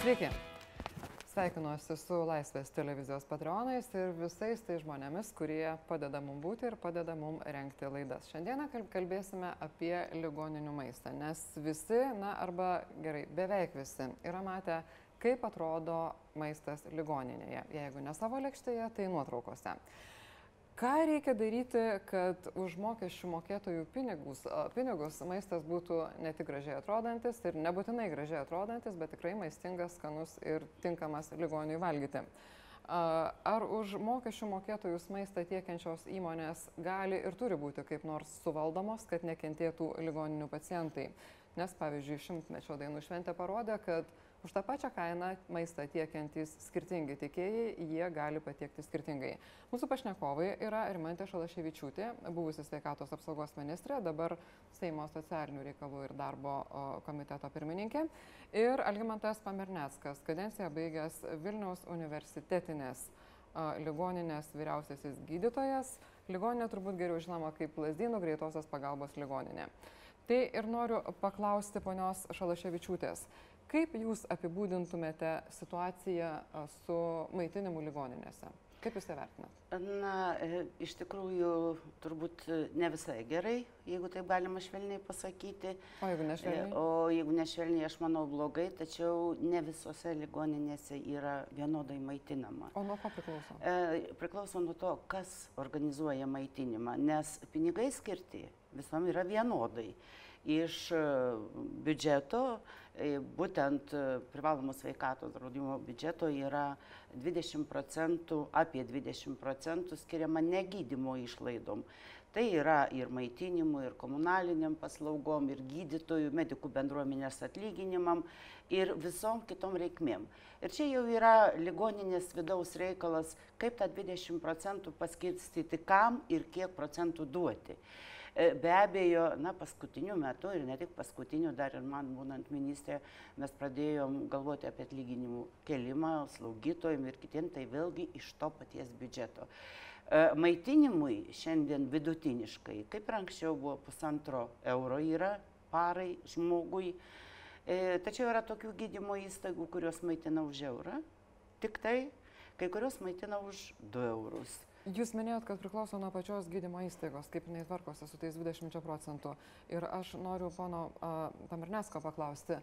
Sveiki. Sveikinuosi su Laisvės televizijos patronais ir visais tai žmonėmis, kurie padeda mums būti ir padeda mums renkti laidas. Šiandieną kalbėsime apie ligoninių maistą, nes visi, na arba gerai, beveik visi yra matę, kaip atrodo maistas ligoninėje. Jeigu ne savo lėkštėje, tai nuotraukose. Ką reikia daryti, kad už mokesčių mokėtojų pinigus, pinigus maistas būtų ne tik gražiai atrodantis ir nebūtinai gražiai atrodantis, bet tikrai maistingas, skanus ir tinkamas ligoniui valgyti? Ar už mokesčių mokėtojus maistą tiekiančios įmonės gali ir turi būti kaip nors suvaldomos, kad nekentėtų ligoninių pacientai? Nes, pavyzdžiui, šimtmečio dainų šventė parodė, kad Už tą pačią kainą maistą tiekiantys skirtingi tiekėjai, jie gali patiekti skirtingai. Mūsų pašnekovai yra Rimantė Šalaševičiūtė, buvusi sveikatos apsaugos ministrė, dabar Seimo socialinių reikalų ir darbo komiteto pirmininkė. Ir Algimantas Pamerneckas, kadenciją baigęs Vilniaus universitetinės ligoninės vyriausiasis gydytojas. Ligoninė turbūt geriau žinoma kaip Lasdynų greitosios pagalbos ligoninė. Tai ir noriu paklausti ponios Šalaševičiūtės. Kaip Jūs apibūdintumėte situaciją su maitinimu ligoninėse? Kaip Jūs tai vertinat? Na, e, iš tikrųjų, turbūt ne visai gerai, jeigu taip galima švelniai pasakyti. O jeigu nešvelniai? E, o jeigu nešvelniai, aš manau blogai, tačiau ne visose ligoninėse yra vienodai maitinama. O nuo ko priklauso? E, priklauso nuo to, kas organizuoja maitinimą, nes pinigai skirti visom yra vienodai. Iš biudžeto E, būtent e, privalomos sveikatos draudimo biudžeto yra 20 procentų, apie 20 procentų skiriama negydymo išlaidom. Tai yra ir maitinimui, ir komunaliniam paslaugom, ir gydytojų, medikų bendruomenės atlyginimam, ir visom kitom reikmėm. Ir čia jau yra ligoninės vidaus reikalas, kaip tą 20 procentų paskirstyti kam ir kiek procentų duoti. E, be abejo, na, paskutiniu metu ir ne tik paskutiniu, dar ir man būnant ministrė, mes pradėjom galvoti apie atlyginimų kelimą slaugytojim ir kitiem, tai vėlgi iš to paties biudžeto. E, maitinimui šiandien vidutiniškai, kaip ir anksčiau buvo pusantro euro yra parai žmogui, e, tačiau yra tokių gydymo įstaigų, kurios maitina už eurą, tik tai kai kurios maitina už 2 eurus. Jūs minėjot, kad priklauso nuo pačios gydymo įstaigos, kaip jinai tvarkosi su tais 20 procentų. Ir aš noriu pono Tamarnesko paklausti,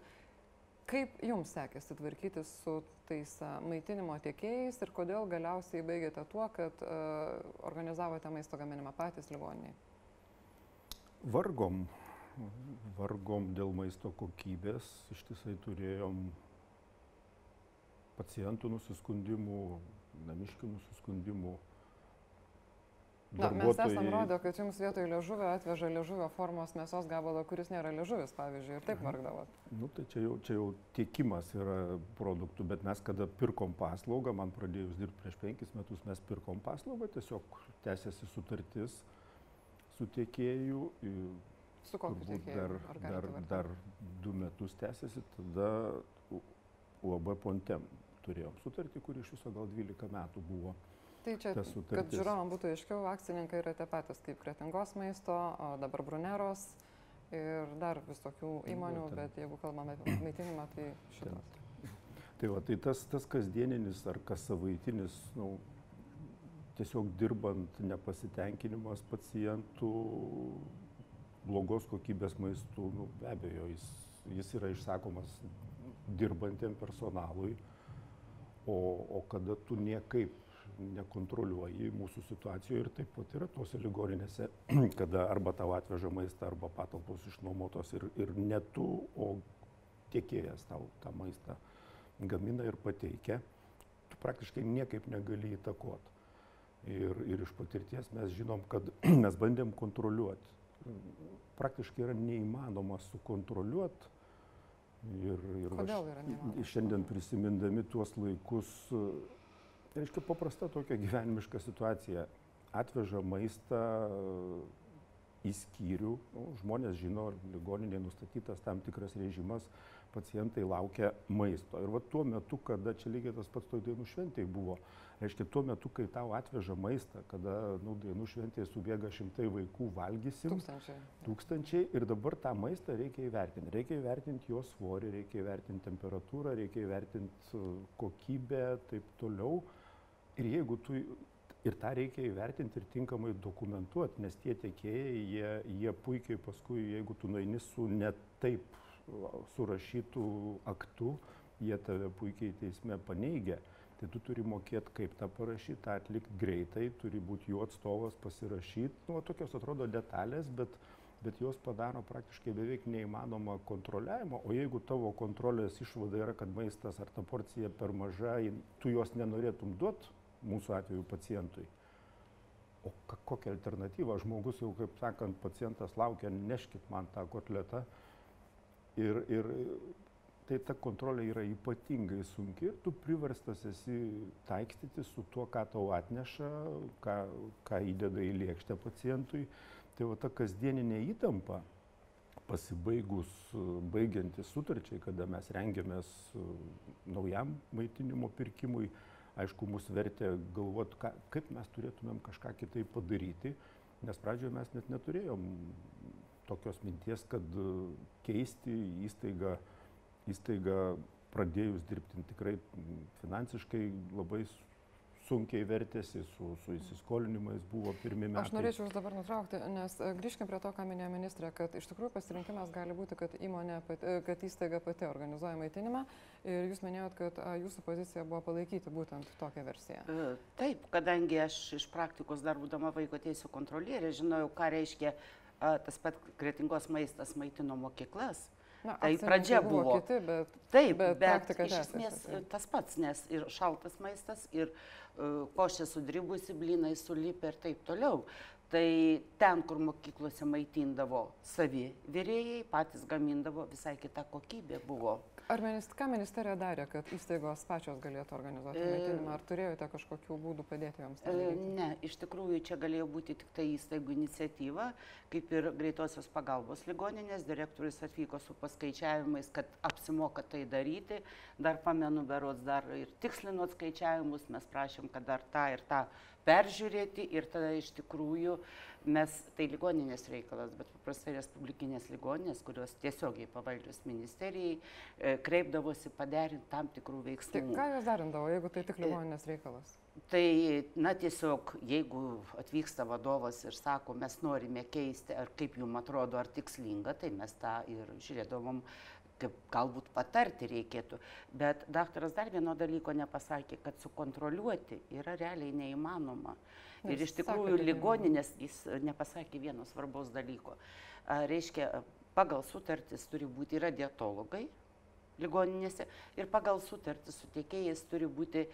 kaip jums sekėsi tvarkyti su tais a, maitinimo tiekėjais ir kodėl galiausiai baigėte tuo, kad a, organizavote maisto gaminimą patys ligoniniai? Vargom, vargom dėl maisto kokybės, ištisai turėjom pacientų nusiskundimų, namiškių nusiskundimų Na, mes esam rodę, kad jums vietoj liežuvio atveža liežuvio formos mėsos gabalą, kuris nėra liežuvis, pavyzdžiui, ir taip vargdavot. Nu, tai čia jau, čia jau tiekimas yra produktų, bet mes kada pirkom paslaugą, man pradėjus dirbti prieš penkis metus, mes pirkom paslaugą, tiesiog tęsiasi sutartis su tiekėju. Su kokiu tiekėju? Dar, dar, dar du metus tęsiasi, tada UAB Pontem turėjom sutartį, kuri iš viso gal 12 metų buvo. Tai čia, kad žiūrovam būtų aiškiau, akcininkai yra tie patys kaip Kretingos maisto, o dabar Bruneros ir dar visokių įmonių, nu, bet jeigu kalbame apie maitinimą, tai šitas. Tai, va, tai tas, tas kasdieninis ar kas savaitinis, nu, tiesiog dirbant nepasitenkinimas pacientų, blogos kokybės maistų, nu, be abejo, jis, jis yra išsakomas dirbantiem personalui, o, o kada tu niekaip nekontroliuoji mūsų situacijoje ir taip pat yra tose ligoninėse, kada arba tau atveža maistą, arba patalpos išnuomotos ir, ir ne tu, o tiekėjas tau tą maistą gamina ir pateikia, tu praktiškai niekaip negali įtakoti. Ir, ir iš patirties mes žinom, kad mes bandėm kontroliuoti. Praktiškai yra neįmanoma sukontroliuoti. Ir, ir Kodėl yra neįmanoma? Šiandien prisimindami tuos laikus Tai reiškia paprasta tokia gyvenimiška situacija. Atveža maistą į skyrių, nu, žmonės žino, ligoninėje nustatytas tam tikras režimas, pacientai laukia maisto. Ir va tuo metu, kada čia lygiai tas pats toj dainų šventėje buvo, reiškia tuo metu, kai tau atveža maistą, kada nu, dainų šventėje subėga šimtai vaikų valgysim. Tūkstančiai. Tūkstančiai ir dabar tą maistą reikia įvertinti. Reikia įvertinti jo svorį, reikia įvertinti temperatūrą, reikia įvertinti kokybę, taip toliau. Ir jeigu tu ir tą reikia įvertinti ir tinkamai dokumentuoti, nes tie tiekėjai, jie, jie puikiai paskui, jeigu tu nueini su ne taip surašytų aktų, jie tave puikiai teisme paneigia. Tai tu turi mokėti, kaip tą parašyti, tą atlikti greitai, turi būti jų atstovas pasirašyti. Nu, tokios atrodo detalės, bet, bet jos padaro praktiškai beveik neįmanoma kontroliavimo. O jeigu tavo kontrolės išvada yra, kad maistas ar ta porcija per maža, tu jos nenorėtum duoti mūsų atveju pacientui. O kokia alternatyva? Žmogus jau, kaip sakant, pacientas laukia, neškit man tą kotletą. Ir, ir tai ta kontrolė yra ypatingai sunki ir tu priverstas esi taikstyti su tuo, ką tau atneša, ką, ką įdeda į lėkštę pacientui. Tai va ta kasdieninė įtampa, pasibaigus, baigiantis sutarčiai, kada mes rengiamės naujam maitinimo pirkimui, aišku, mus vertė galvoti, ką, kaip mes turėtumėm kažką kitaip padaryti, nes pradžioje mes net neturėjom tokios minties, kad keisti įstaigą, įstaigą pradėjus dirbti tikrai finansiškai labai sunkiai vertėsi, su, su įsiskolinimais buvo pirmie metai. Aš norėčiau jūs dabar nutraukti, nes e, grįžkime prie to, ką minėjo ministrė, kad iš tikrųjų pasirinkimas gali būti, kad įmonė, e, kad įstaiga pati organizuoja maitinimą ir jūs minėjot, kad jūsų pozicija buvo palaikyti būtent tokią versiją. E, taip, kadangi aš iš praktikos dar būdama vaiko teisų kontrolierė žinojau, ką reiškia tas pat kretingos maistas maitino mokyklas. Na, tai pradžia buvo buvo. Kiti, bet, Taip, bet, bet, iš tęsiasi, esmės taip. tas pats, nes ir šaltas maistas, ir uh, košė sudribusi, blinai sulipę ir taip toliau. Tai ten, kur mokyklose maitindavo savi vyrėjai, patys gamindavo, visai kita kokybė buvo. Ar minist, ką ministerija darė, kad įstaigos pačios galėtų organizuoti E, maitinimą? Ar turėjote kažkokių būdų padėti joms? E? Ne, iš tikrųjų čia galėjo būti tik tai įstaigų iniciatyva, kaip ir greitosios pagalbos ligoninės. Direktorius atvyko su paskaičiavimais, kad apsimoka tai daryti. Dar pamenu, berods dar ir tikslinot skaičiavimus, mes prašėm, kad dar tą ir tą peržiūrėti ir tada iš tikrųjų mes, tai ligoninės reikalas, bet paprastai respublikinės ligoninės, kurios tiesiogiai pavaldžios ministerijai, e, kreipdavosi paderinti tam tikrų Tai veiksmų. ką jūs darindavo, jeigu tai tik ligoninės reikalas? Tai, na tiesiog, jeigu atvyksta vadovas ir sako, mes norime keisti, ar kaip jums atrodo, ar tikslinga, tai mes tą ir žiūrėdavom, kaip galbūt patarti reikėtų. Bet daktaras dar vieno dalyko nepasakė, kad sukontroliuoti yra realiai neįmanoma. Na, Ir jis iš tikrųjų ligoninės jis nepasakė vieno svarbaus dalyko. A, Reiškia, pagal sutartis turi būti yra dietologai, ligoninėse ir pagal sutartį su tiekėjais turi būti e,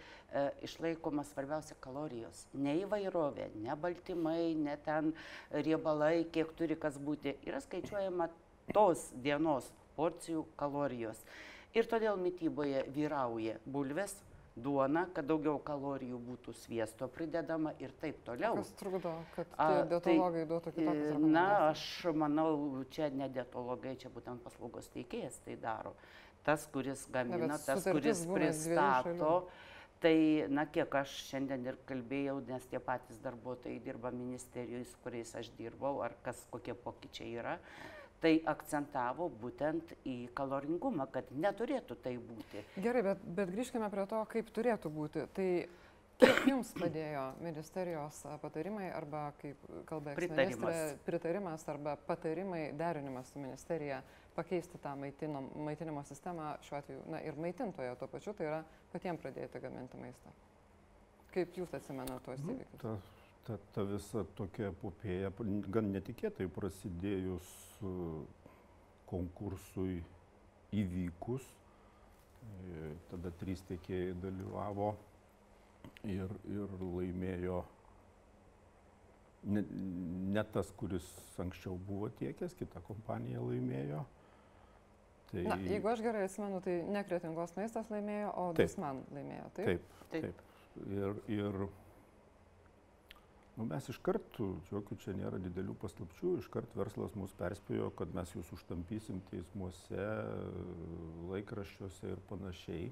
išlaikoma svarbiausia kalorijos. Ne įvairovė, ne baltymai, ne ten riebalai, kiek turi kas būti. Yra skaičiuojama tos dienos porcijų kalorijos. Ir todėl mytyboje vyrauja bulvės, duona, kad daugiau kalorijų būtų sviesto pridedama ir taip toliau. Kas trukdo, kad tai, dietologai duotų kitokias E, Na, aš manau, čia ne dietologai, čia būtent paslaugos teikėjas tai daro. Tas, kuris gamina, bet tas, kuris pristato. Tai, na, kiek aš šiandien ir kalbėjau, nes tie patys darbuotojai dirba ministerijoje, su kuriais aš dirbau, ar kas, kokie pokyčiai yra, tai akcentavo būtent į kaloringumą, kad neturėtų tai būti. Gerai, bet, bet grįžkime prie to, kaip turėtų būti. Tai kiek jums padėjo ministerijos patarimai arba, kaip kalba eksministrė, pritarimas arba patarimai derinimas su ministerija pakeisti tą maitino, maitinimo sistemą šiuo atveju, na ir maitintojo tuo pačiu, tai yra patiems pradėti gaminti maistą. Kaip jūs atsimenate tuos Nu, įvykius? Ta, ta, visa tokia epopėja, gan netikėtai prasidėjus e, konkursui įvykus, e, tada trys tiekėjai dalyvavo ir, ir laimėjo ne, ne tas, kuris anksčiau buvo tiekęs, kita kompanija laimėjo. Tai, Na, jeigu aš gerai atsimenu, tai ne kretingos maistas laimėjo, o Taip. Disman laimėjo. Taip. Taip, Taip. taip. Ir, ir Nu, mes iškart, jokių čia nėra didelių paslapčių, iškart verslas mus perspėjo, kad mes jūs užtampysim teismuose, laikraščiuose ir panašiai.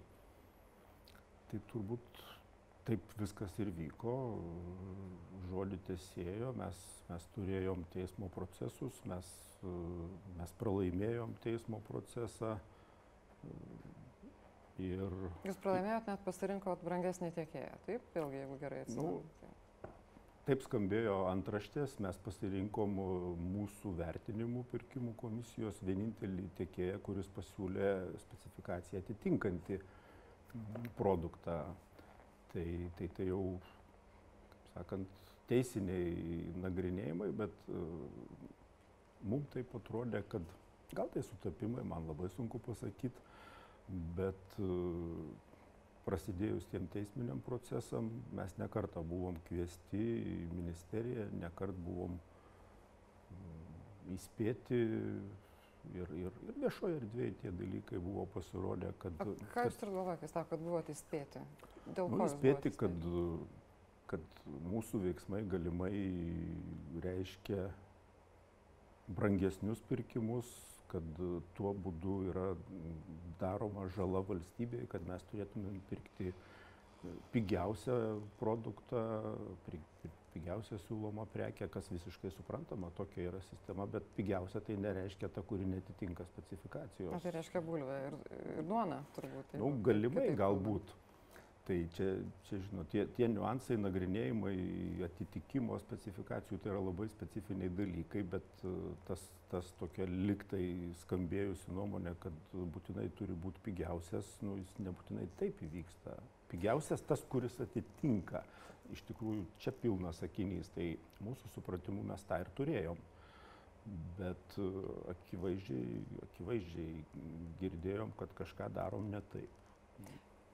Tai turbūt taip viskas ir vyko, žodį tiesėjo, mes, mes turėjom teismo procesus, mes, mes pralaimėjom teismo procesą. Ir... Jūs pralaimėjot, net pasirinkot brangesnį tiekėją, taip? Vėlgi, jeigu gerai atsimenu. Nu, Taip skambėjo antraštės, mes pasirinkom mūsų vertinimų pirkimų komisijos vienintelį tiekėją, kuris pasiūlė specifikaciją atitinkantį produktą. Tai, tai, tai jau, kaip sakant, teisiniai nagrinėjimai, bet uh, mums taip atrodė, kad gal tai sutapimai, man labai sunku pasakyti, bet uh, prasidėjus tiem teisminiam procesam mes nekartą buvom kviesti į ministeriją, nekart buvom mm, įspėti ir, ir, ir viešoje erdvėje tie dalykai buvo pasirodę, kad... A, ką jūs turite galvoje, kai sako, kad buvote įspėti? Dėl nu, įspėti, kad, kad mūsų veiksmai galimai reiškia brangesnius pirkimus, kad tuo būdu yra daroma žala valstybei, kad mes turėtumėm pirkti pigiausią produktą, pigiausią siūlomą prekę, kas visiškai suprantama, tokia yra sistema, bet pigiausia tai nereiškia ta, kuri netitinka specifikacijos. O tai reiškia bulvę ir, ir duoną turbūt. Na, nu, galimai galbūt. Kalbant. Tai čia, čia žinot, tie, tie niuansai, nagrinėjimai, atitikimo specifikacijų, tai yra labai specifiniai dalykai, bet e, tas, tas tokia liktai skambėjusi nuomonė, kad būtinai turi būti pigiausias, nu, jis nebūtinai taip įvyksta. Pigiausias tas, kuris atitinka. Iš tikrųjų, čia pilnas sakinys, tai mūsų supratimu mes tą ir turėjom. Bet e, akivaizdžiai, akivaizdžiai girdėjom, kad kažką darom ne taip.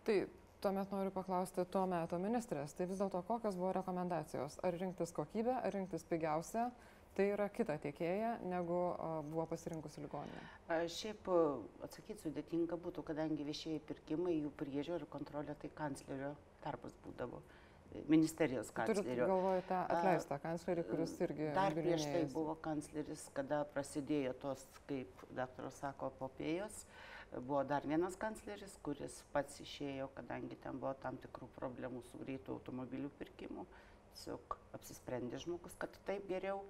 Tai Tuomet noriu paklausti tuo metu ministrės, tai vis dėlto kokios buvo rekomendacijos? Ar rinktis kokybę, ar rinktis pigiausią? Tai yra kita tiekėja, negu buvo pasirinkusi ligoninė. Šiaip atsakyti sudėtinga būtų, kadangi viešieji pirkimai, jų priežiūra ir kontrolė tai kanclerio darbas būdavo ministerijos kanclerio. Turite galvoje tą atleistą kanclerį, kuris irgi. Dar prieš tai buvo kancleris, kada prasidėjo tos, kaip daktaras sako, popėjos. Uh, Buvo dar vienas kancleris, kuris pats išėjo, kadangi ten buvo tam tikrų problemų su greitų automobilių pirkimu. Tiesiog apsisprendė žmogus, kad taip geriau.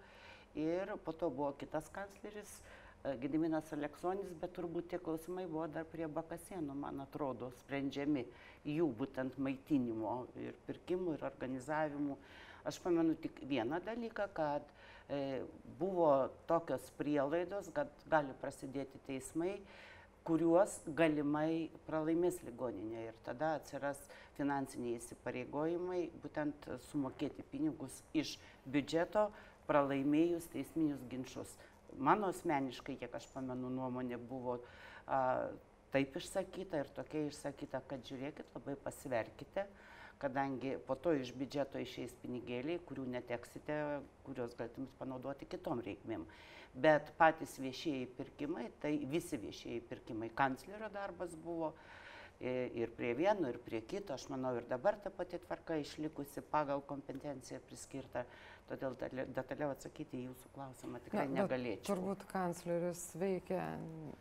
Ir po to buvo kitas kancleris, e, Gediminas Aleksonis, bet turbūt tie klausimai buvo dar prie Bakasienų, man atrodo, sprendžiami jų būtent maitinimo ir pirkimų ir organizavimų. Aš pamenu tik vieną dalyką, kad e, buvo tokios prielaidos, kad gali prasidėti teismai kuriuos galimai pralaimės ligoninė ir tada atsiras finansiniai įsipareigojimai, būtent sumokėti pinigus iš biudžeto pralaimėjus teisminius ginčius. Mano asmeniškai, kiek aš pamenu, nuomonė buvo a, taip išsakyta ir tokia išsakyta, kad žiūrėkit, labai pasverkite, kadangi po to iš biudžeto išeis pinigėliai, kurių neteksite, kuriuos galėtumėt panaudoti kitom reikmėm bet patys viešieji pirkimai, tai visi viešieji pirkimai, kanclerio darbas buvo ir prie vieno, ir prie kito, aš manau, ir dabar ta pati tvarka išlikusi pagal kompetenciją priskirta, todėl detaliau atsakyti į jūsų klausimą tikrai Na, negalėčiau. Turbūt kancleris veikia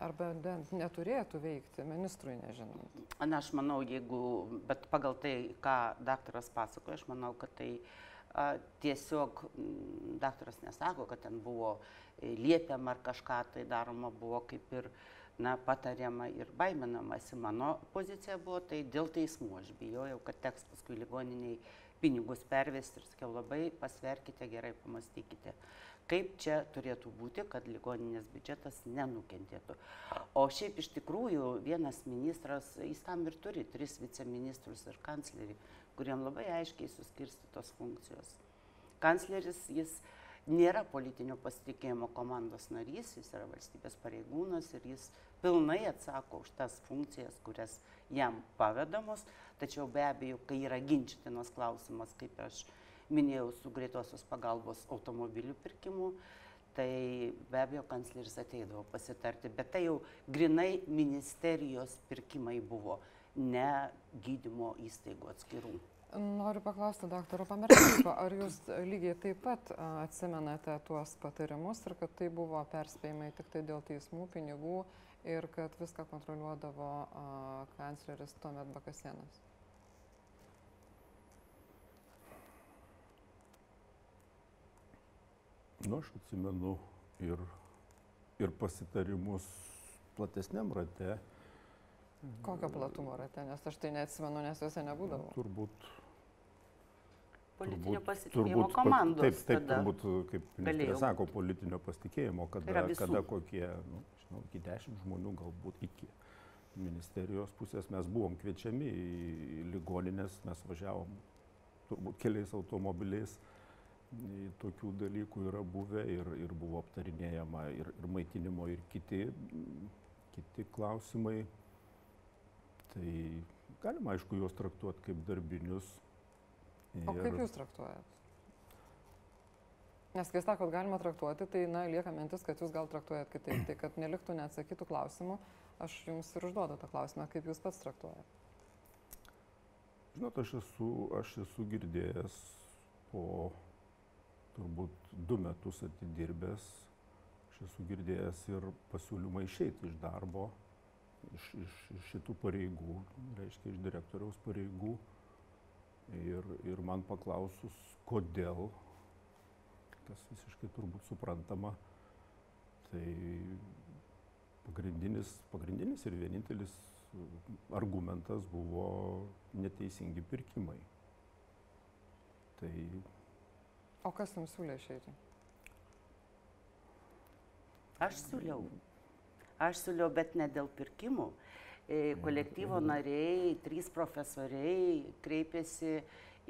arba neturėtų veikti, ministrui nežinant. Na, aš manau, jeigu, bet pagal tai, ką daktaras pasakoja, aš manau, kad tai a, tiesiog m, daktaras nesako, kad ten buvo liepiama ar kažką tai daroma buvo kaip ir na, patariama ir baiminamasi. Mano pozicija buvo tai dėl teismų. Aš bijojau, kad teks paskui ligoniniai pinigus pervesti ir sakiau labai pasverkite, gerai pamastykite, kaip čia turėtų būti, kad ligoninės biudžetas nenukentėtų. O šiaip iš tikrųjų vienas ministras, jis tam ir turi tris viceministrus ir kanclerį, kuriem labai aiškiai suskirstytos funkcijos. Kancleris jis nėra politinio pasitikėjimo komandos narys, jis yra valstybės pareigūnas ir jis pilnai atsako už tas funkcijas, kurias jam pavedamos, tačiau be abejo, kai yra ginčytinas klausimas, kaip aš minėjau, su greitosios pagalbos automobilių pirkimu, tai be abejo kancleris ateidavo pasitarti, bet tai jau grinai ministerijos pirkimai buvo, ne gydymo įstaigų atskirų. Noriu paklausti daktaro Pamertinko, ar jūs lygiai taip pat atsimenate tuos patarimus ir kad tai buvo perspėjimai tik tai dėl teismų, pinigų ir kad viską kontroliuodavo kancleris tuomet Bakasienas? Nu, aš atsimenu ir, ir pasitarimus platesniam rate. Kokio platumo rate, nes aš tai neatsimenu, nes juose nebūdavo. Turbūt. Politinio pasitikėjimo komandos. Taip, taip, turbūt, kaip ministrė sako, politinio pasitikėjimo, kada, kada kokie, nu, žinau, iki dešimt žmonių, galbūt iki ministerijos pusės mes buvom kviečiami į ligoninės, mes važiavom turbūt keliais automobiliais tokių dalykų yra buvę ir, ir buvo aptarinėjama ir, ir maitinimo, ir kiti, kiti klausimai. Tai galima, aišku, juos traktuoti kaip darbinius. Ir... O kaip jūs traktuojat? Nes kai sakot, galima traktuoti, tai na, lieka mintis, kad jūs gal traktuojat kitaip. Tai kad neliktų neatsakytų klausimų, aš jums ir užduodu tą klausimą, kaip jūs pats traktuojat. Žinot, aš esu, aš esu girdėjęs po turbūt du metus atidirbęs, aš esu girdėjęs ir pasiūlymą išeiti iš darbo, iš, iš, iš šitų pareigų, reiškia iš direktoriaus pareigų. Ir, ir man paklausus, kodėl, kas visiškai turbūt suprantama, tai pagrindinis, pagrindinis ir vienintelis argumentas buvo neteisingi pirkimai. Tai O kas jums siūlė išeiti? Aš siūliau. Aš siūliau, bet ne dėl pirkimų. E, kolektyvo nariai, trys profesoriai kreipėsi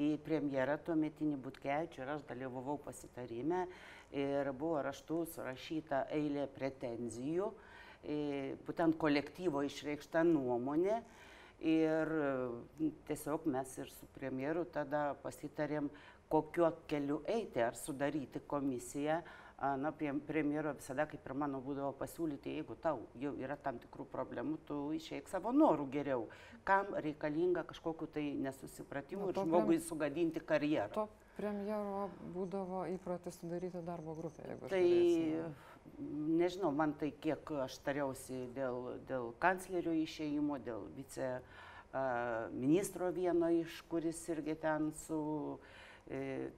į premjerą tuometinį Butkevičių ir aš dalyvavau pasitarime ir buvo raštu surašyta eilė pretenzijų, e, būtent kolektyvo išreikšta nuomonė ir tiesiog mes ir su premjeru tada pasitarėm, kokiu keliu eiti, ar sudaryti komisiją. Na, premjero visada, kaip ir mano, būdavo pasiūlyti, jeigu tau jau yra tam tikrų problemų, tu išeik savo norų geriau. Kam reikalinga kažkokiu tai nesusipratimu ir žmogui prem... sugadinti karjerą. To premjero būdavo įpratis sudaryti darbo grupę, jeigu tai... Nežinau, man tai kiek aš tariausi dėl, dėl kanclerio išėjimo, dėl vice ministro vieno iš, kuris irgi ten su E,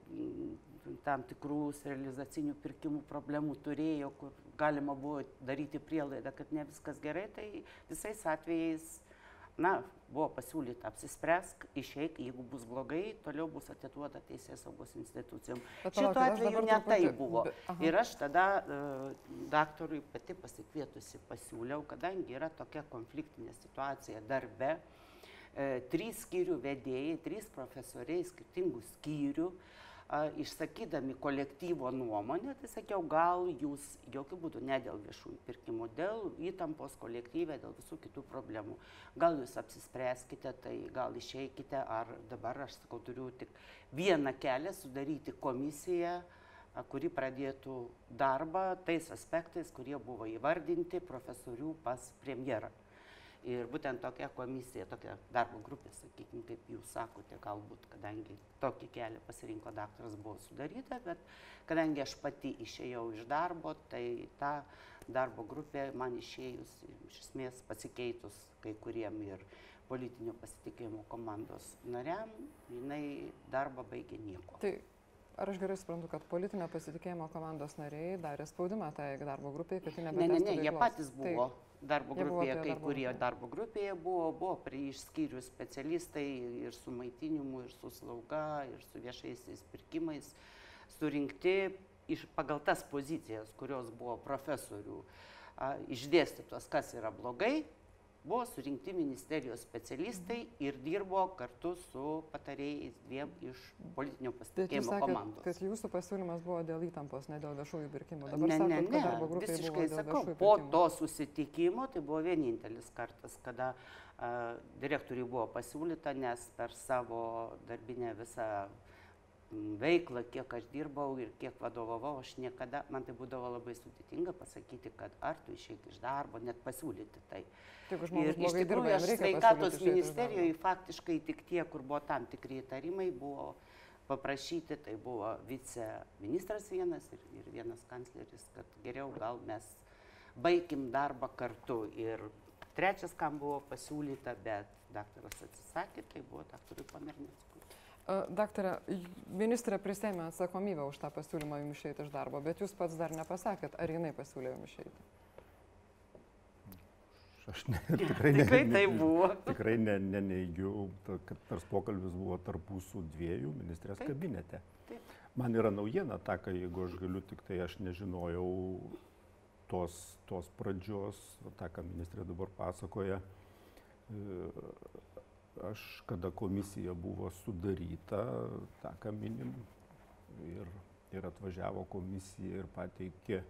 tam tikrų sterilizacinių pirkimų problemų turėjo, kur galima buvo daryti prielaidą, kad ne viskas gerai, tai visais atvejais, na, buvo pasiūlyta apsispręsk, išeik, jeigu bus blogai, toliau bus atiduota teisės saugos institucijom. Šituo atveju ne tai buvo. Aha. Ir aš tada uh, daktarui pati pasikvietusi pasiūliau, kadangi yra tokia konfliktinė situacija darbe, uh, trys skyrių vedėjai, trys profesoriai skirtingų skyrių, išsakydami kolektyvo nuomonę, tai sakiau, gal jūs jokių būdų ne dėl viešųjų pirkimų, dėl įtampos kolektyvė, dėl visų kitų problemų. Gal jūs apsispręskite, tai gal išeikite, ar dabar aš sakau, turiu tik vieną kelią sudaryti komisiją, kuri pradėtų darbą tais aspektais, kurie buvo įvardinti profesorių pas premjerą. Ir būtent tokia komisija, tokia darbo grupė, sakykime, kaip jūs sakote, galbūt, kadangi tokį kelią pasirinko daktaras, buvo sudaryta, bet kadangi aš pati išėjau iš darbo, tai ta darbo grupė man išėjus, iš esmės pasikeitus kai kuriem ir politinio pasitikėjimo komandos nariam, jinai darbą baigė nieko. Tai Ar aš gerai suprantu, kad politinio pasitikėjimo komandos nariai darė spaudimą tai darbo grupiai, kad ji nebetęstų? Ne, ne, ne, jie patys buvo tai, darbo grupėje, kai darbo kurie darbo grupėje buvo, buvo prie išskyrių specialistai ir su maitinimu, ir su slauga, ir su viešaisiais pirkimais surinkti iš, pagal tas pozicijas, kurios buvo profesorių išdėstytos, kas yra blogai, buvo surinkti ministerijos specialistai ir dirbo kartu su patarėjais dviem iš politinio pasitikėjimo komandos. Kad jūsų pasiūlymas buvo dėl įtampos, ne dėl viešųjų pirkimų. Dabar ne, sakot, ne, ne, grupė visiškai sakau, po to susitikimo tai buvo vienintelis kartas, kada uh, direktoriui buvo pasiūlyta, nes per savo darbinę visą veiklą, kiek aš dirbau ir kiek vadovavau, aš niekada, man tai būdavo labai sudėtinga pasakyti, kad ar tu išeik iš darbo, net pasiūlyti tai. Ir žmogus iš blogai dirba, tikrųjų aš sveikatos iš ministerijoje faktiškai tik tie, kur buvo tam tikri įtarimai, buvo paprašyti, tai buvo viceministras vienas ir, ir vienas kancleris, kad geriau gal mes baigim darbą kartu. Ir trečias, kam buvo pasiūlyta, bet daktaras atsisakė, tai buvo daktarui Pamernickui. J- ministrė prisėmė atsakomybę už tą pasiūlymą jums išeiti iš darbo, bet jūs pats dar nepasakėt, ar jinai pasiūlė jums išeiti. Aš ne, tikrai, ne, Tikrai ne- tai buvo. Tikrai ne, neneigiu, kad tas pokalbis buvo tarp mūsų dviejų ministrės Taip. kabinete. Taip. Man yra naujiena ta, kai jeigu aš galiu, tik tai aš nežinojau tos, tos pradžios, tą, ką ministrė dabar pasakoja. Aš, kada komisija buvo sudaryta, tą, ką minim, ir, ir atvažiavo komisija ir pateikė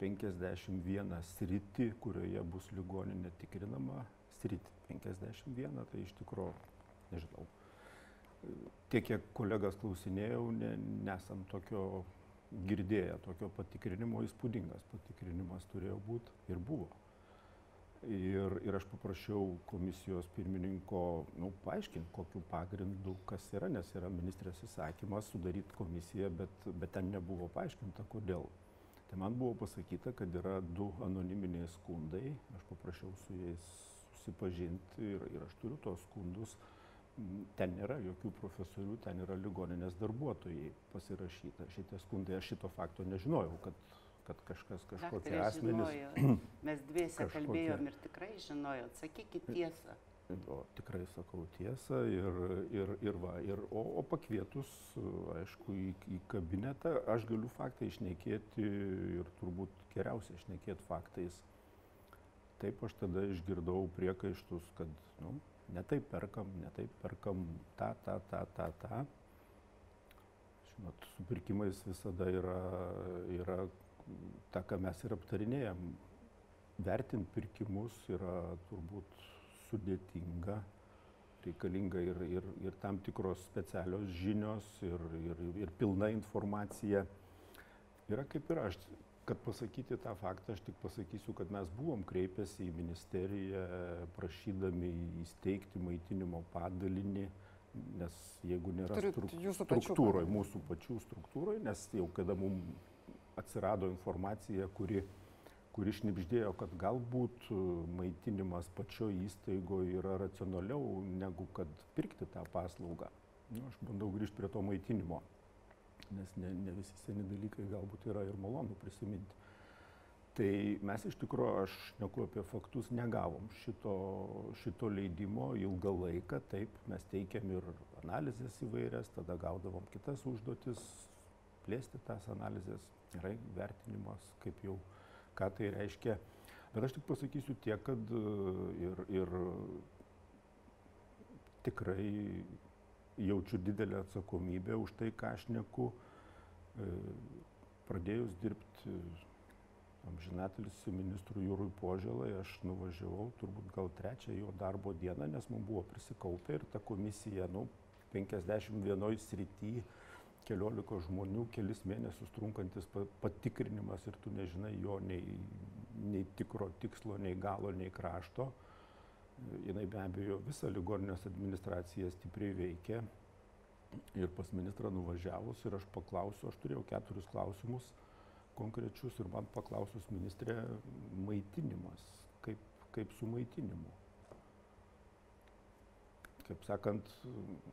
51 sritį, kurioje bus ligoninė tikrinama, sritį 51, tai iš tikrųjų, nežinau, tiek, kiek kolegas klausinėjau, ne, nesam tokio girdėję, tokio patikrinimo, įspūdingas patikrinimas turėjo būti ir buvo. Ir, ir aš paprašiau komisijos pirmininko nu, paaiškinti, kokiu pagrindu kas yra, nes yra ministrės įsakymas sudaryti komisiją, bet, bet ten nebuvo paaiškinta, kodėl. Tai man buvo pasakyta, kad yra du anoniminiai skundai, aš paprašiau su jais susipažinti ir, ir aš turiu tos skundus. Ten nėra jokių profesorių, ten yra ligoninės darbuotojai pasirašyta. Šitie skundai, aš šito fakto nežinojau, kad, kad kažkas kažkokie Daktarė asmenys. žinojo, mes dviese kažkokie- kalbėjom ir tikrai žinojot, sakykit tiesą. O tikrai sakau tiesą ir, ir, ir va, ir, o, o pakvietus, aišku, į, į kabinetą aš galiu faktai išnekėti ir turbūt geriausia išnekėti faktais. Taip aš tada išgirdau priekaištus, kad, nu, ne taip perkam, ne taip perkam tą, tą, tą, tą, tą. Žinot, su pirkimais visada yra, yra ta, ką mes ir aptarinėjom. Vertinti pirkimus yra turbūt sudėtinga, reikalinga ir, ir, ir tam tikros specialios žinios, ir, ir, ir pilna informacija. Yra kaip ir aš, kad pasakyti tą faktą, aš tik pasakysiu, kad mes buvom kreipęsi į ministeriją prašydami įsteigti maitinimo padalinį, nes jeigu nėra Turit struk- struktūroje, mūsų pačių struktūroje, nes jau kada mums atsirado informacija, kuri kuri šnipždėjo, kad galbūt e, maitinimas pačioje įstaigoje yra racionaliau negu kad pirkti tą paslaugą. Nu, aš bandau grįžti prie to maitinimo, nes ne, ne visi seni dalykai galbūt yra ir malonu prisiminti. Tai mes iš tikrųjų, aš neku apie faktus, negavom šito, šito leidimo ilgą laiką, taip, mes teikiam ir analizės įvairias, tada gaudavom kitas užduotis, plėsti tas analizės, gerai, vertinimas, kaip jau ką tai reiškia. Bet aš tik pasakysiu tiek, kad e, ir, ir tikrai jaučiu didelę atsakomybę už tai, ką aš neku. E, Pradėjus dirbti amžinatelis su ministru Jūrui Požėlai, aš nuvažiavau turbūt gal trečią jo darbo dieną, nes mums buvo prisikaupę ir ta komisija, nu, 51 srity, keliolika žmonių, kelis mėnesius trunkantis pa- patikrinimas ir tu nežinai jo nei, nei tikro tikslo, nei galo, nei krašto. Jinai be abejo visą ligoninės administraciją stipriai veikia. Ir pas ministrą nuvažiavus ir aš paklausiu, aš turėjau keturis klausimus konkrečius ir man paklausus ministrė maitinimas, kaip, kaip su maitinimu. Kaip sakant,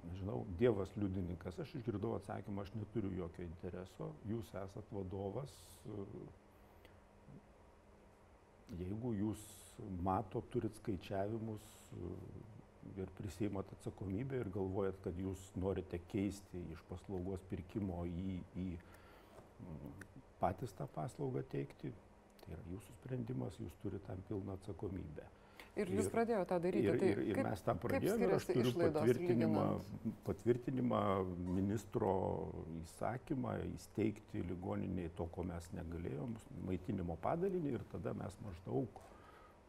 nežinau, Dievas liudininkas, aš išgirdau atsakymą, aš neturiu jokio intereso, jūs esat vadovas, jeigu jūs mato, turit skaičiavimus ir prisėjimat atsakomybę ir galvojat, kad jūs norite keisti iš paslaugos pirkimo į, į patys tą paslaugą teikti, tai yra jūsų sprendimas, jūs turite tam pilną atsakomybę. Ir jūs Ir- pradėjote tą daryti. Ir, tai ir, ir kaip, mes tą pradėjome aš turiu patvirtinimą, lyginant? patvirtinimą ministro įsakymą įsteigti ligoniniai to, ko mes negalėjom, maitinimo padalinį ir tada mes maždaug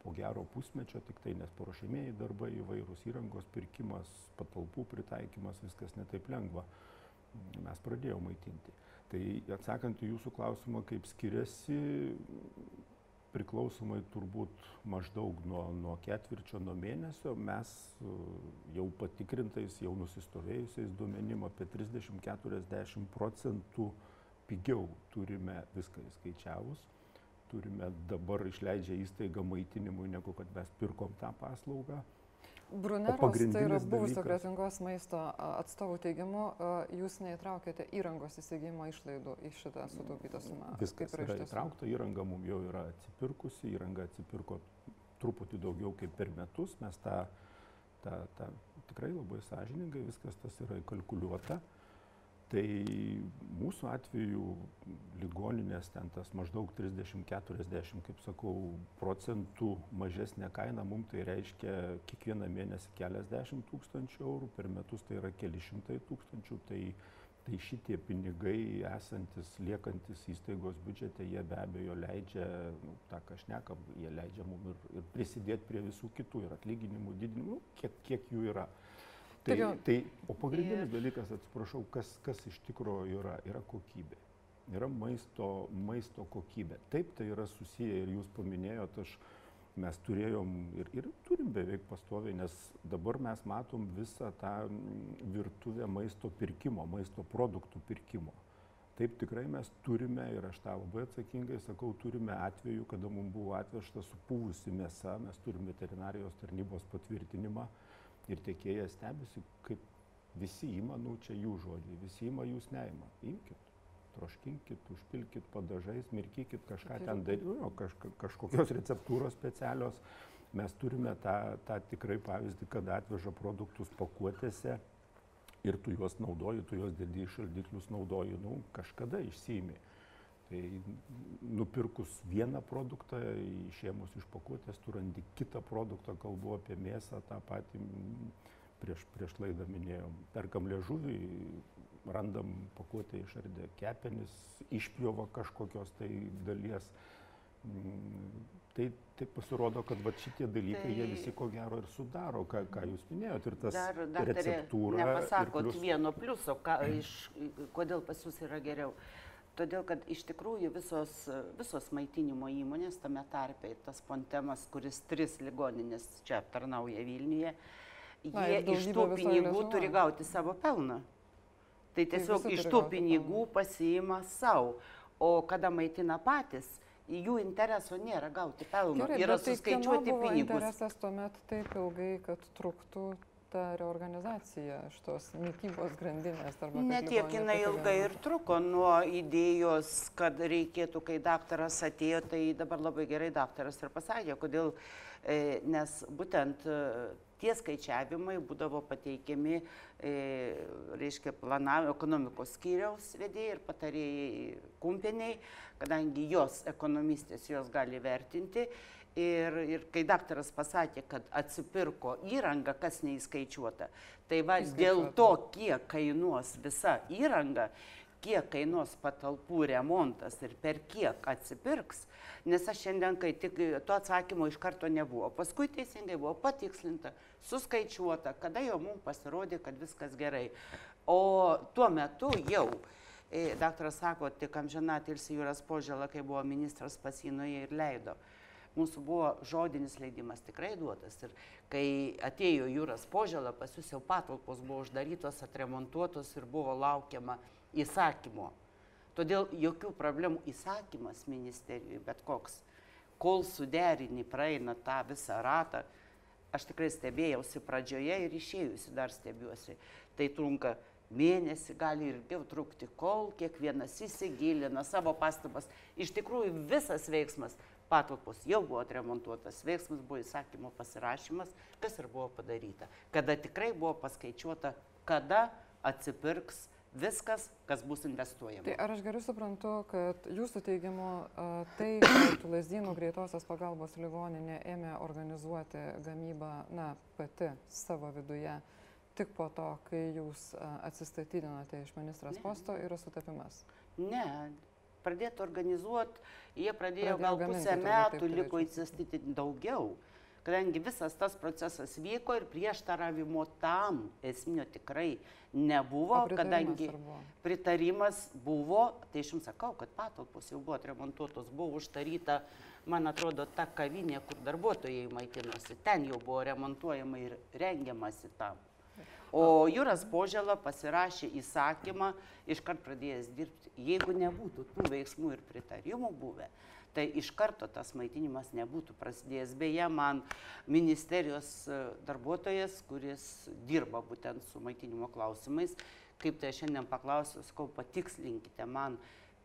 po gero pusmečio, tik tai nes paruošėmėjai darbai įvairūs įrangos pirkimas, patalpų pritaikymas, viskas netaip lengva. mes pradėjome maitinti. Tai atsakant į jūsų klausimą, kaip skiriasi, priklausomai turbūt maždaug nuo, nuo ketvirčio, nuo mėnesio, mes e, jau patikrintais, jau nusistovėjusiais duomenim apie 30-40 procentų pigiau turime viską įskaičiavus. Turime dabar išleidžia įstaigą maitinimui, negu kad mes pirkom tą paslaugą. Bruneros, tai yra buvusio kretingos maisto atstovų teigimu, jūs neįtraukėte įrangos įsigijimo išlaidų į šitą sutaupytą sumą. Viskas yra, yra įtraukta, įranga mums jau yra atsipirkusi, įranga atsipirko truputį daugiau kaip per metus, mes tą, tą, tą tikrai labai sąžiningai, viskas tas yra įkalkuliuota. Tai mūsų atveju ligoninės ten tas maždaug 30-40, kaip sakau, procentų mažesnė kaina mums tai reiškia kiekvieną mėnesį keliasdešimt tūkstančių eurų, per metus tai yra keli šimtai tūkstančių. Tai, tai šitie pinigai esantis, liekantis įstaigos biudžete, jie be abejo leidžia, nu, tą ką aš nekam, jie leidžia mums ir, ir prisidėti prie visų kitų, ir atlyginimų didinimų, nu, kiek, kiek jų yra. Tai, tai, o pagrindinis ir... dalykas, atsiprašau, kas, kas iš tikrųjų yra, yra kokybė. Yra maisto, maisto kokybė. Taip, tai yra susiję ir jūs paminėjote, aš mes turėjom ir, ir turim beveik pastoviai, nes dabar mes matom visą tą virtuvę maisto pirkimo, maisto produktų pirkimo. Taip tikrai mes turime, ir aš tą labai atsakingai sakau, turime atveju, kada mums buvo atvežta supūvusi mėsa, mes turime veterinarijos tarnybos patvirtinimą, ir tiekėjas stebisi, kaip visi ima, nu čia jų žodžiai, visi ima, jūs neima. Imkit, troškinkit, užpilkit padažais, mirkykit kažką ten daryti, nu, kaž, kažkokios receptūros specialios. Mes turime tą, tą tikrai pavyzdį, kad atveža produktus pakuotėse ir tu juos naudoji, tu juos dedi į šaldiklius, naudoji, nu, kažkada išsimi. Tai nupirkus vieną produktą, išėmus iš pakuotės, tu randi kitą produktą, kalbu apie mėsą, tą patį prieš, prieš laidą minėjom. Perkam liežuvį, randam pakuotę išardę kepenis, išpjova kažkokios tai dalies. Tai, tai pasirodo, kad va, šitie dalykai, tai, jie visi ko gero ir sudaro, ką, ką jūs minėjote, ir tas dar, dar receptūra. Nepasakot plius... vieno pliuso, ką, iš, kodėl pas jūs yra geriau. Todėl, kad iš tikrųjų visos, visos maitinimo įmonės, tame tarpe tas Pontemas, kuris tris ligoninės čia aptarnauja Vilniuje, jie Na, iš tų pinigų turi gauti savo pelną. Tai, tai tiesiog tai iš tų pinigų pasiima savo. O kada maitina patys, jų intereso nėra gauti pelno, Gerai, yra tai suskaičiuoti tai pinigus. interesas tuomet taip ilgai, kad truktų ta reorganizacija šitos mytybos grandinės? Netiek jinai ilgai ir truko nuo idėjos, kad reikėtų, kai daktaras atėjo, tai dabar labai gerai daktaras ir pasakė, kodėl, e, nes būtent e, tie skaičiavimai būdavo pateikiami, e, reiškia, planavimo ekonomikos skyriaus vedėjai ir patarėjai kumpeniai, kadangi jos ekonomistės jos gali vertinti Ir, ir kai daktaras pasakė, kad atsipirko įranga, kas neįskaičiuota, tai va dėl to, kiek kainuos visa įranga, kiek kainuos patalpų remontas ir per kiek atsipirks, nes aš šiandien, kai tik to atsakymo iš karto nebuvo, paskui teisingai buvo patikslinta, suskaičiuota, kada jau mums pasirodė, kad viskas gerai. O tuo metu jau e, Daktaras sako, tik amžinatilsi Jūras Požėla, kai buvo ministras pasinoje ir leido mūsų buvo žodinis leidimas tikrai duotas. Ir kai atėjo jūras požėlą, pas jūs jau patalpos buvo uždarytos, atremontuotos ir buvo laukiama įsakymo. Todėl jokių problemų įsakymas ministerijoje, bet koks, kol suderinį praeina tą visą ratą, aš tikrai stebėjausi pradžioje ir išėjusi dar stebiuosi. Tai trunka mėnesį, gali ilgiau trukti, kol kiekvienas įsigilina savo pastabas. Iš tikrųjų visas veiksmas patalpos jau buvo atremontuotas, veiksmas buvo įsakymo pasirašymas, kas ir buvo padaryta. Kada tikrai buvo paskaičiuota, kada atsipirks viskas, kas bus investuojama. Tai ar aš gerai suprantu, kad jūsų teigimu tai, kad Lazdynų greitosios pagalbos ligoninė ėmė organizuoti gamybą, na, pati savo viduje, tik po to, kai jūs atsistatydinote iš ministras posto, yra sutapimas? Ne, pradėti organizuoti, jie pradėjo Pradėjo gal pusę metų, liko įsistyti daugiau, kadangi visas tas procesas vyko ir prieštaravimo tam esminio tikrai nebuvo, O pritarimas kadangi buvo? pritarimas buvo, tai aš jums sakau, kad patalpos jau buvo atremontuotos, buvo uždaryta, man atrodo, ta kavinė, kur darbuotojai maitinosi, ten jau buvo remontuojama ir rengiamasi tam. O Jūras Požela pasirašė įsakymą, iškart pradėjęs dirbti. Jeigu nebūtų tų veiksmų ir pritarimų buvę, tai iš karto tas maitinimas nebūtų prasidėjęs. Beje, man ministerijos e, darbuotojas, kuris dirba būtent su maitinimo klausimais, kaip tai šiandien paklausiu, sakau, patikslinkite man,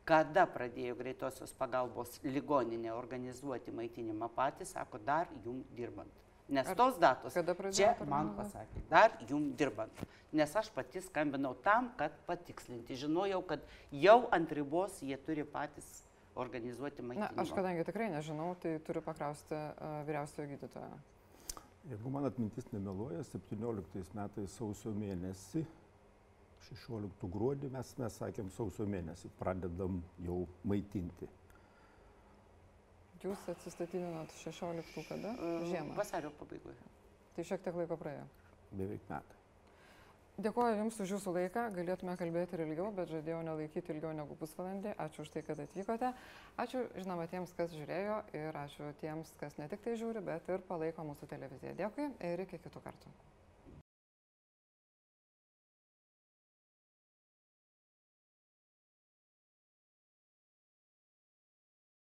kada pradėjo greitosios pagalbos ligoninė organizuoti maitinimą patys, sako, dar jum dirbant. Nes Ar tos datos čia man pasakė, dar jum dirbant. Nes aš pati skambinau tam, kad patikslinti. Žinojau, kad jau ant ribos jie turi patys organizuoti Na, maitinimą. aš kadangi tikrai nežinau, tai turiu paklausti uh, vyriausiojo gydytojo. Jeigu man atmintis nemeluoja, 17 metais sausio mėnesį, 16 gruodį mes, mes sakėm sausio mėnesį, pradedam jau maitinti. Jūs atsistatydinot 16 kada? E, Žiemą. Vasario pabaigoje. Tai šiek tiek laiko praėjo. Beveik metai. Dėkuoju Jums už Jūsų laiką, galėtume kalbėti ir ilgiau, bet žadėjau nelaikyti ilgiau negu pusvalandį. Ačiū už tai, kad atvykote. Ačiū, žinoma, tiems, kas žiūrėjo ir ačiū tiems, kas ne tik tai žiūri, bet ir palaiko mūsų televiziją. Dėkui ir iki kitų kartų.